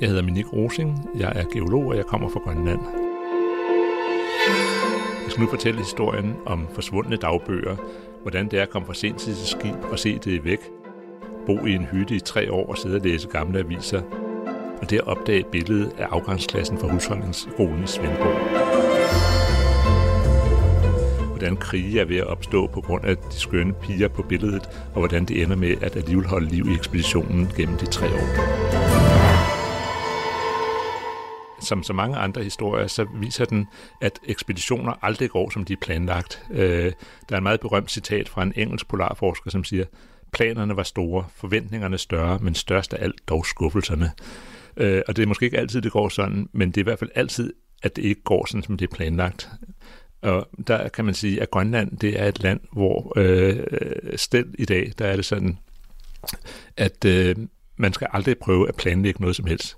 Jeg hedder Minik Rosing, jeg er geolog, og jeg kommer fra Grønland. Jeg skal nu fortælle historien om forsvundne dagbøger, hvordan det er at komme fra sent til sit skib og se det væk, bo i en hytte i tre år og sidde og læse gamle aviser, og det at opdage et billede af afgangsklassen fra husholdningsskolen i Svendborg. Hvordan krige er ved at opstå på grund af de skønne piger på billedet, og hvordan det ender med at alligevel holde liv i ekspeditionen gennem de tre år som så mange andre historier, så viser den, at ekspeditioner aldrig går, som de er planlagt. Øh, der er en meget berømt citat fra en engelsk polarforsker, som siger, planerne var store, forventningerne større, men størst af alt dog skuffelserne. Øh, og det er måske ikke altid, det går sådan, men det er i hvert fald altid, at det ikke går sådan, som det er planlagt. Og der kan man sige, at Grønland det er et land, hvor øh, sted i dag, der er det sådan, at øh, man skal aldrig prøve at planlægge noget som helst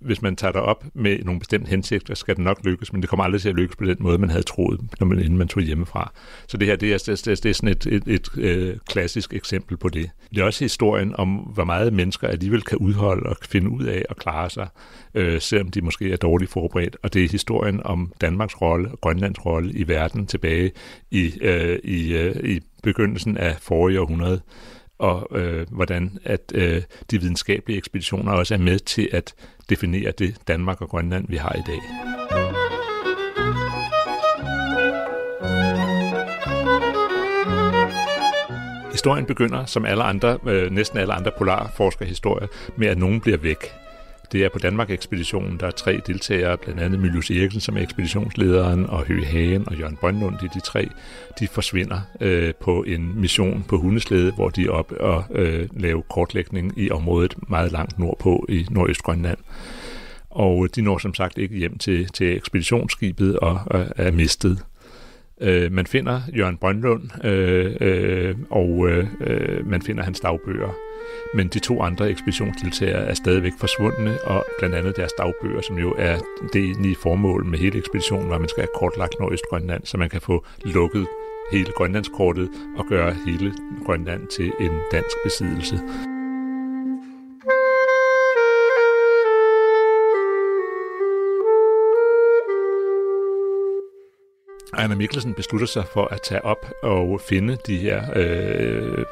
hvis man tager det op med nogle bestemte hensigter, skal det nok lykkes, men det kommer aldrig til at lykkes på den måde, man havde troet, når man, inden man tog hjemmefra. Så det her, det er, det er, det er sådan et, et, et, et øh, klassisk eksempel på det. Det er også historien om, hvor meget mennesker alligevel kan udholde og finde ud af at klare sig, øh, selvom de måske er dårligt forberedt. Og det er historien om Danmarks rolle og Grønlands rolle i verden tilbage i, øh, i, øh, i begyndelsen af forrige århundrede og øh, hvordan at øh, de videnskabelige ekspeditioner også er med til at definere det Danmark og Grønland, vi har i dag. Historien begynder, som alle andre, øh, næsten alle andre polarforskerhistorier, med at nogen bliver væk. Det er på Danmark-ekspeditionen, der er tre deltagere, blandt andet Mylius Eriksen, som er ekspeditionslederen, og Høge Hagen og Jørgen Brøndlund, de, de tre, de forsvinder øh, på en mission på hundeslæde, hvor de er op og øh, laver kortlægning i området meget langt nordpå i Nordøstgrønland. Og de når som sagt ikke hjem til, til ekspeditionsskibet og, og er mistet. Øh, man finder Jørgen Brøndlund, øh, øh, og øh, øh, man finder hans dagbøger. Men de to andre ekspeditionsdeltagere er stadigvæk forsvundne, og blandt andet deres dagbøger, som jo er det egentlige formål med hele ekspeditionen, hvor man skal have kortlagt Nordøstgrønland, så man kan få lukket hele Grønlandskortet og gøre hele Grønland til en dansk besiddelse. Ejner Mikkelsen beslutter sig for at tage op og finde de her øh,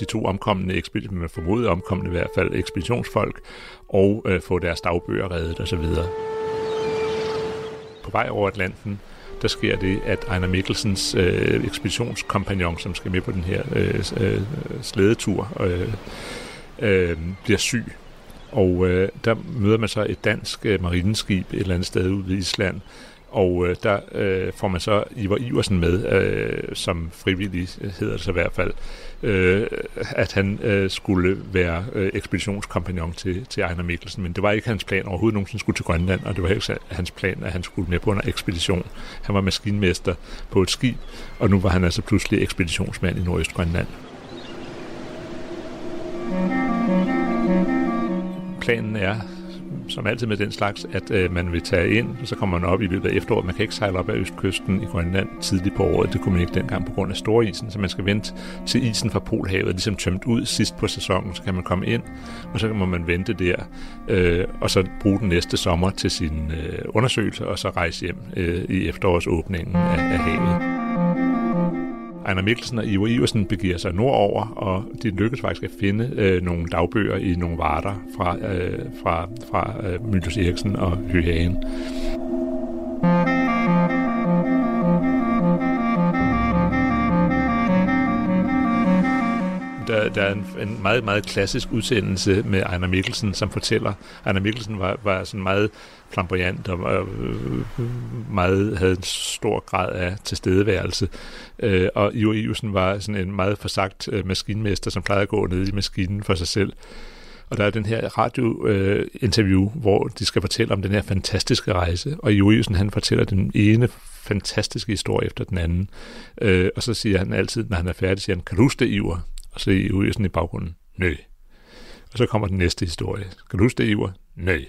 de to omkommende, ekspeditioner, formodet omkommende i hvert fald, ekspeditionsfolk, og øh, få deres dagbøger reddet osv. På vej over Atlanten, der sker det, at Ejner Mikkelsens øh, ekspeditionskompagnon, som skal med på den her øh, øh, slædetur, øh, øh, bliver syg. Og øh, der møder man så et dansk øh, marineskib et eller andet sted ude i Island, og øh, der øh, får man så Ivar Iversen med, øh, som frivillig øh, hedder det så i hvert fald, øh, at han øh, skulle være øh, ekspeditionskompagnon til, til Ejner Mikkelsen. Men det var ikke hans plan overhovedet nogensinde skulle til Grønland, og det var ikke hans plan, at han skulle med på en ekspedition. Han var maskinmester på et skib, og nu var han altså pludselig ekspeditionsmand i Nordøstgrønland. Planen er som altid med den slags, at øh, man vil tage ind, og så kommer man op i løbet af efteråret. Man kan ikke sejle op af østkysten i Grønland tidligt på året. Det kunne man ikke dengang på grund af storisen, så man skal vente til isen fra Polhavet ligesom tømt ud sidst på sæsonen, så kan man komme ind, og så må man vente der, øh, og så bruge den næste sommer til sin øh, undersøgelse, og så rejse hjem øh, i efterårsåbningen af, af havet. Ejner Mikkelsen og Ivo Iversen begiver sig nordover, og de lykkes faktisk at finde øh, nogle dagbøger i nogle varter fra, øh, fra, fra øh, Mylius Eriksen og Høhagen. Der, der er en, en meget, meget klassisk udsendelse med Ejner Mikkelsen, som fortæller, Ejner Mikkelsen var, var sådan meget flamboyant og var, øh, meget, havde en stor grad af tilstedeværelse. Øh, og Ivo Iversen var sådan en meget forsagt øh, maskinmester, som plejede at gå ned i maskinen for sig selv. Og der er den her radiointerview, øh, hvor de skal fortælle om den her fantastiske rejse, og Juliusen han fortæller den ene fantastiske historie efter den anden. Øh, og så siger han altid, når han er færdig, siger han, kan du huske det, Iver? Og så er sådan i baggrunden, nø. Og så kommer den næste historie. Kan du huske det, Iver? Nø.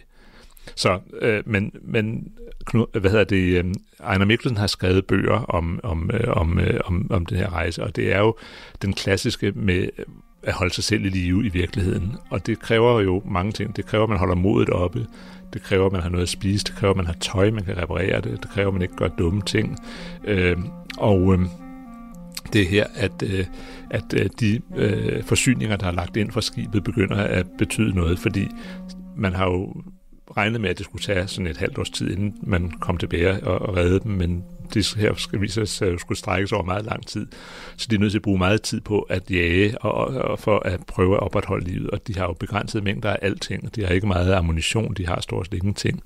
Så, øh, men, men øh, hvad hedder det, øh, Ejner Mikkelsen har skrevet bøger om, om, øh, om, øh, om, om den her rejse, og det er jo den klassiske med at holde sig selv i live i virkeligheden. Og det kræver jo mange ting. Det kræver, at man holder modet oppe. Det kræver, at man har noget at spise. Det kræver, at man har tøj, man kan reparere det. Det kræver, at man ikke gør dumme ting. Øh, og øh, det er her, at, øh, at øh, de øh, forsyninger, der er lagt ind fra skibet, begynder at betyde noget, fordi man har jo regnet med, at det skulle tage sådan et halvt års tid, inden man kom tilbage og, og redde dem, men det her skal vise sig at skulle strækkes over meget lang tid. Så de er nødt til at bruge meget tid på at jage og, og for at prøve at opretholde livet. Og de har jo begrænset mængder af alting. De har ikke meget ammunition, de har stort set ingenting.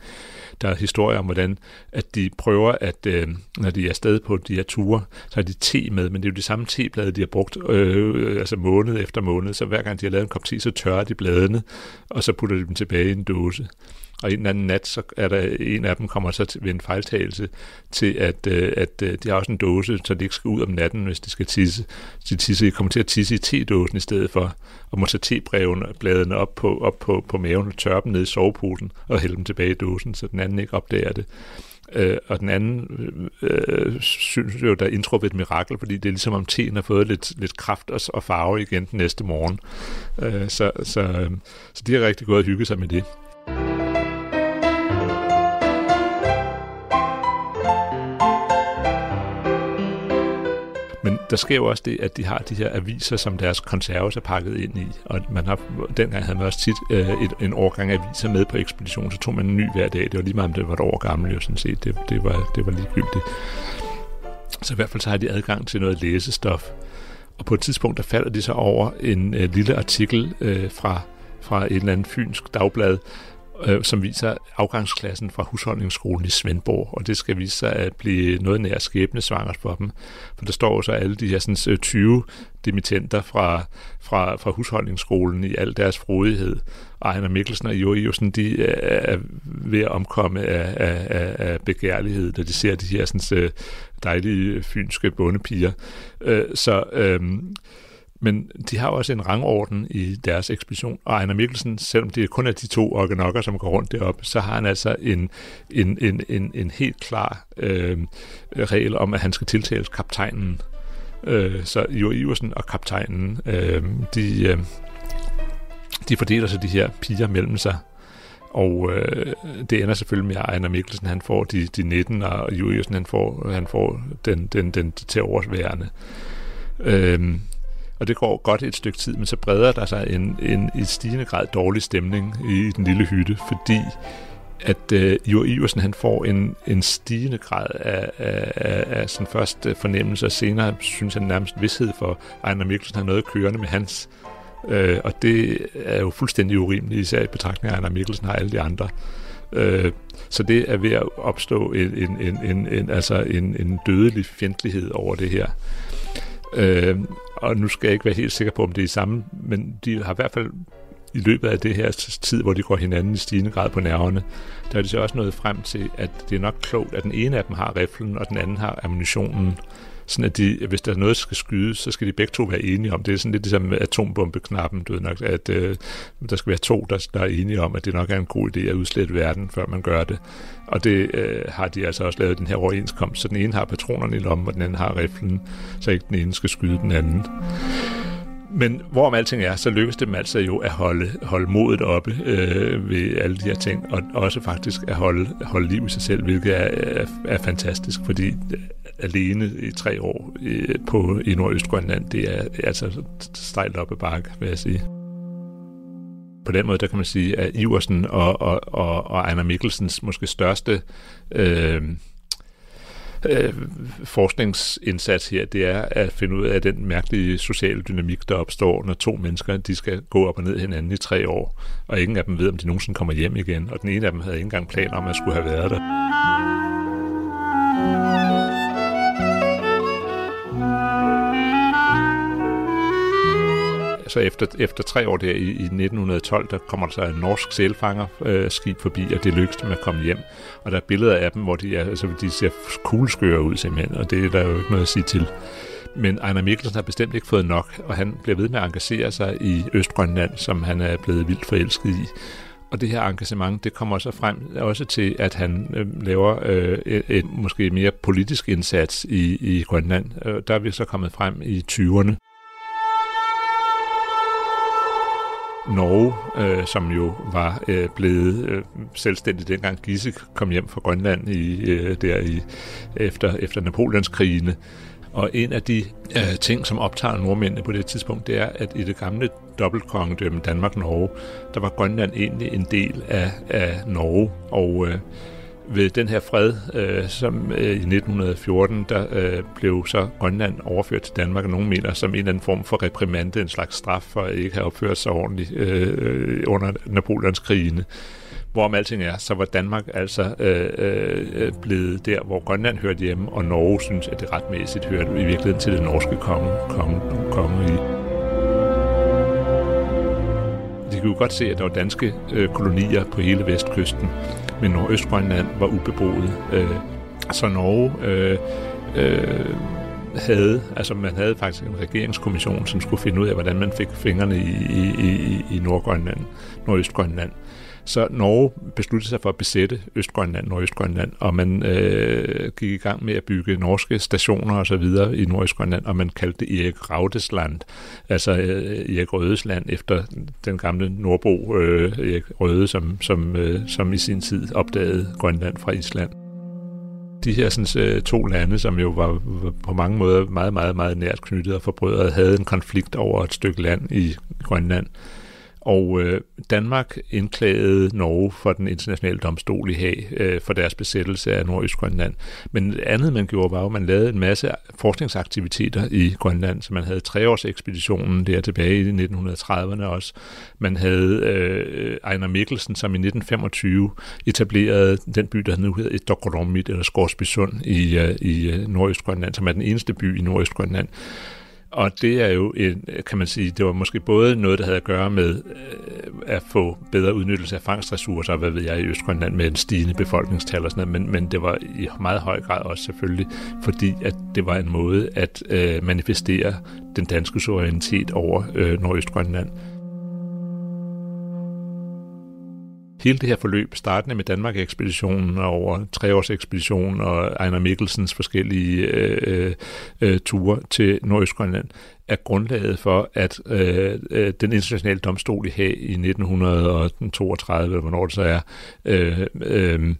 Der er historier om, hvordan at de prøver, at øh, når de er afsted på de her ture, så har de te med, men det er jo de samme teblade, de har brugt øh, altså måned efter måned. Så hver gang de har lavet en kop te, så tørrer de bladene, og så putter de dem tilbage i en dåse og en anden nat, så er der en af dem kommer så til, ved en fejltagelse til, at, øh, at øh, de har også en dåse, så de ikke skal ud om natten, hvis de skal tisse. De, tisse, de kommer til at tisse i te-dåsen i stedet for, og må tage tebladene op på, op på, på maven og tørre dem ned i soveposen og hælde dem tilbage i dåsen, så den anden ikke opdager det. Øh, og den anden øh, øh synes jo, der er et mirakel, fordi det er ligesom om teen har fået lidt, lidt kraft og, og farve igen den næste morgen. Øh, så, så, øh, så de har rigtig godt hygget sig med det. Der sker jo også det, at de har de her aviser, som deres konserves er pakket ind i. Og man har, dengang havde man også tit øh, et, en årgang aviser med på ekspedition, så tog man en ny hver dag. Det var lige meget, om det var et år gammel, jo sådan set. Det, det, var, det var ligegyldigt. Så i hvert fald så har de adgang til noget læsestof. Og på et tidspunkt, der falder de så over en øh, lille artikel øh, fra, fra et eller andet fynsk dagblad, øh, som viser afgangsklassen fra husholdningsskolen i Svendborg, og det skal vise sig at blive noget nær skæbnesvangert for dem. For der står så alle de her sådan, øh, 20 dimittenter fra, fra, fra husholdningsskolen i al deres frodighed. Ejner Mikkelsen og Jori sådan, de øh, er ved at omkomme af, af, af begærlighed, da de ser de her sådan, øh, dejlige fynske bondepiger. Øh, så øh, men de har også en rangorden i deres ekspedition, og Ejner Mikkelsen, selvom det kun er de to organokker, som går rundt deroppe, så har han altså en, en, en, en, en helt klar øh, regel om, at han skal tiltales kaptajnen. Øh, så Jo Iversen og kaptajnen, øh, de, øh, de fordeler sig de her piger mellem sig, og øh, det ender selvfølgelig med, at Ejner Mikkelsen han får de, de 19, og Juliusen han får, han får den, den, den til overværende. Øh, og det går godt et stykke tid, men så breder der sig en, en en stigende grad dårlig stemning i den lille hytte, fordi at øh, Jo Iversen han får en, en stigende grad af, af, af, af sådan først øh, fornemmelse, og senere synes han nærmest vidshed for, at Ejner Mikkelsen har noget kørende med hans. Øh, og det er jo fuldstændig urimeligt, især i betragtning af, at Ejner Mikkelsen har alle de andre. Øh, så det er ved at opstå en, en, en, en, en, altså en, en dødelig fjendtlighed over det her. Øh, og nu skal jeg ikke være helt sikker på, om det er samme, men de har i hvert fald i løbet af det her tid, hvor de går hinanden i stigende grad på nerverne, der er de så også nået frem til, at det er nok klogt, at den ene af dem har riflen, og den anden har ammunitionen sådan at de, hvis der er noget, der skal skydes, så skal de begge to være enige om. Det er sådan lidt ligesom atombombe-knappen, du ved nok, at øh, der skal være to, der, der er enige om, at det nok er en god idé at udslette verden, før man gør det. Og det øh, har de altså også lavet den her overenskomst, så den ene har patronerne i lommen, og den anden har riflen, så ikke den ene skal skyde den anden. Men hvorom alting er, så lykkes det dem altså jo at holde, holde modet oppe øh, ved alle de her ting, og også faktisk at holde, holde liv i sig selv, hvilket er, er, er fantastisk, fordi alene i tre år øh, på, i Nordøstgrønland, det er altså stejlt op ad bakke, vil jeg sige. På den måde, der kan man sige, at Iversen og, og, og, og Ejner Mikkelsens måske største øh, øh, forskningsindsats her, det er at finde ud af den mærkelige sociale dynamik, der opstår, når to mennesker de skal gå op og ned hinanden i tre år, og ingen af dem ved, om de nogensinde kommer hjem igen, og den ene af dem havde ikke engang planer om at skulle have været der. Så efter, efter tre år der i, i 1912, der kommer der så en norsk sælfangerskib øh, forbi, og det lykkes dem at komme hjem. Og der er billeder af dem, hvor de, er, altså, de ser kugleskøre ud simpelthen, og det er der jo ikke noget at sige til. Men Ejner Mikkelsen har bestemt ikke fået nok, og han bliver ved med at engagere sig i Østgrønland, som han er blevet vildt forelsket i. Og det her engagement, det kommer så frem også til, at han øh, laver øh, et, et måske mere politisk indsats i, i Grønland. Øh, der er vi så kommet frem i 20'erne. Norge, øh, som jo var øh, blevet øh, selvstændig dengang Gisse kom hjem fra Grønland i, øh, der i, efter, efter Napoleonskrigene, og en af de øh, ting, som optager nordmændene på det tidspunkt, det er, at i det gamle dobbeltkongedømme Danmark-Norge, der var Grønland egentlig en del af, af Norge. Og øh, ved den her fred, øh, som øh, i 1914, der øh, blev så Grønland overført til Danmark, og nogen mener som en eller anden form for reprimande, en slags straf for at ikke have opført sig ordentligt øh, øh, under Napoleons krigene. Hvorom alting er, så var Danmark altså øh, øh, blevet der, hvor Grønland hørte hjemme, og Norge synes, at det retmæssigt hørte i virkeligheden til det norske konge, konge, konge i. De kunne godt se, at der var danske øh, kolonier på hele vestkysten, men Nordøstgrønland var ubeboet. Øh, så Norge øh, øh, havde, altså man havde faktisk en regeringskommission, som skulle finde ud af, hvordan man fik fingrene i, i, i, i Nordgrønland, Nordøstgrønland. Så Norge besluttede sig for at besætte Østgrønland, Nordøstgrønland, og man øh, gik i gang med at bygge norske stationer og så videre i Nordøstgrønland, og man kaldte det Erik Raudesland, altså øh, Erik Rødes land, efter den gamle nordbo øh, Erik Røde, som, som, øh, som i sin tid opdagede Grønland fra Island de her sådan, øh, to lande, som jo var, var på mange måder meget, meget, meget nært knyttet og forbrødret, havde en konflikt over et stykke land i Grønland. Og øh, Danmark indklagede Norge for den internationale domstol i Haag øh, for deres besættelse af Nordøstgrønland. Men det andet, man gjorde, var at man lavede en masse forskningsaktiviteter i Grønland. Så man havde treårsekspeditionen der tilbage i 1930'erne også. Man havde øh, Ejner Mikkelsen, som i 1925 etablerede den by, der nu hedder Dokkoromit, eller Skorsbysund i, øh, i øh, Nordøstgrønland, som er den eneste by i Nordøstgrønland. Og det er jo, en, kan man sige, det var måske både noget, der havde at gøre med øh, at få bedre udnyttelse af fangstressourcer, hvad ved jeg, i Østgrønland med en stigende befolkningstal og sådan noget, men, men det var i meget høj grad også selvfølgelig, fordi at det var en måde at øh, manifestere den danske suverænitet over øh, Nordøstgrønland. Hele det her forløb, startende med Danmark-ekspeditionen og over treårsekspeditionen og Ejner Mikkelsens forskellige øh, øh, øh, ture til Nordøstgrønland, er grundlaget for, at øh, øh den internationale domstol i Haag i 1932, eller hvornår det så er, øh, øh,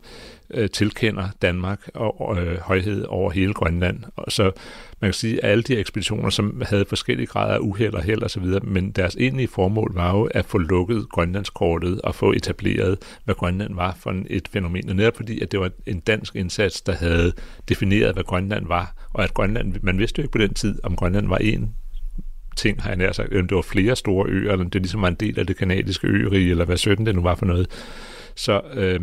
øh, tilkender Danmark og øh, højhed over hele Grønland. Og så man kan sige, at alle de ekspeditioner, som havde forskellige grader af uheld og held osv., men deres egentlige formål var jo at få lukket Grønlandskortet og få etableret, hvad Grønland var for et fænomen. Og netop fordi, at det var en dansk indsats, der havde defineret, hvad Grønland var, og at Grønland, man vidste jo ikke på den tid, om Grønland var en ting, har jeg nær sagt, det var flere store øer, eller det ligesom var en del af det kanadiske øerige, eller hvad 17 det nu var for noget. Så øh,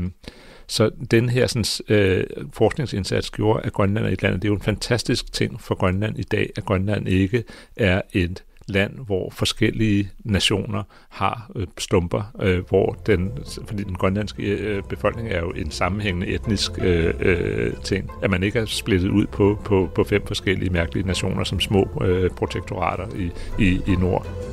så den her sådan, øh, forskningsindsats gjorde, at Grønland er et land, det er jo en fantastisk ting for Grønland i dag, at Grønland ikke er et land, hvor forskellige nationer har øh, stumper, øh, hvor den, fordi den grønlandske øh, befolkning er jo en sammenhængende etnisk øh, øh, ting, at man ikke er splittet ud på, på, på fem forskellige mærkelige nationer som små øh, protektorater i, i, i nord.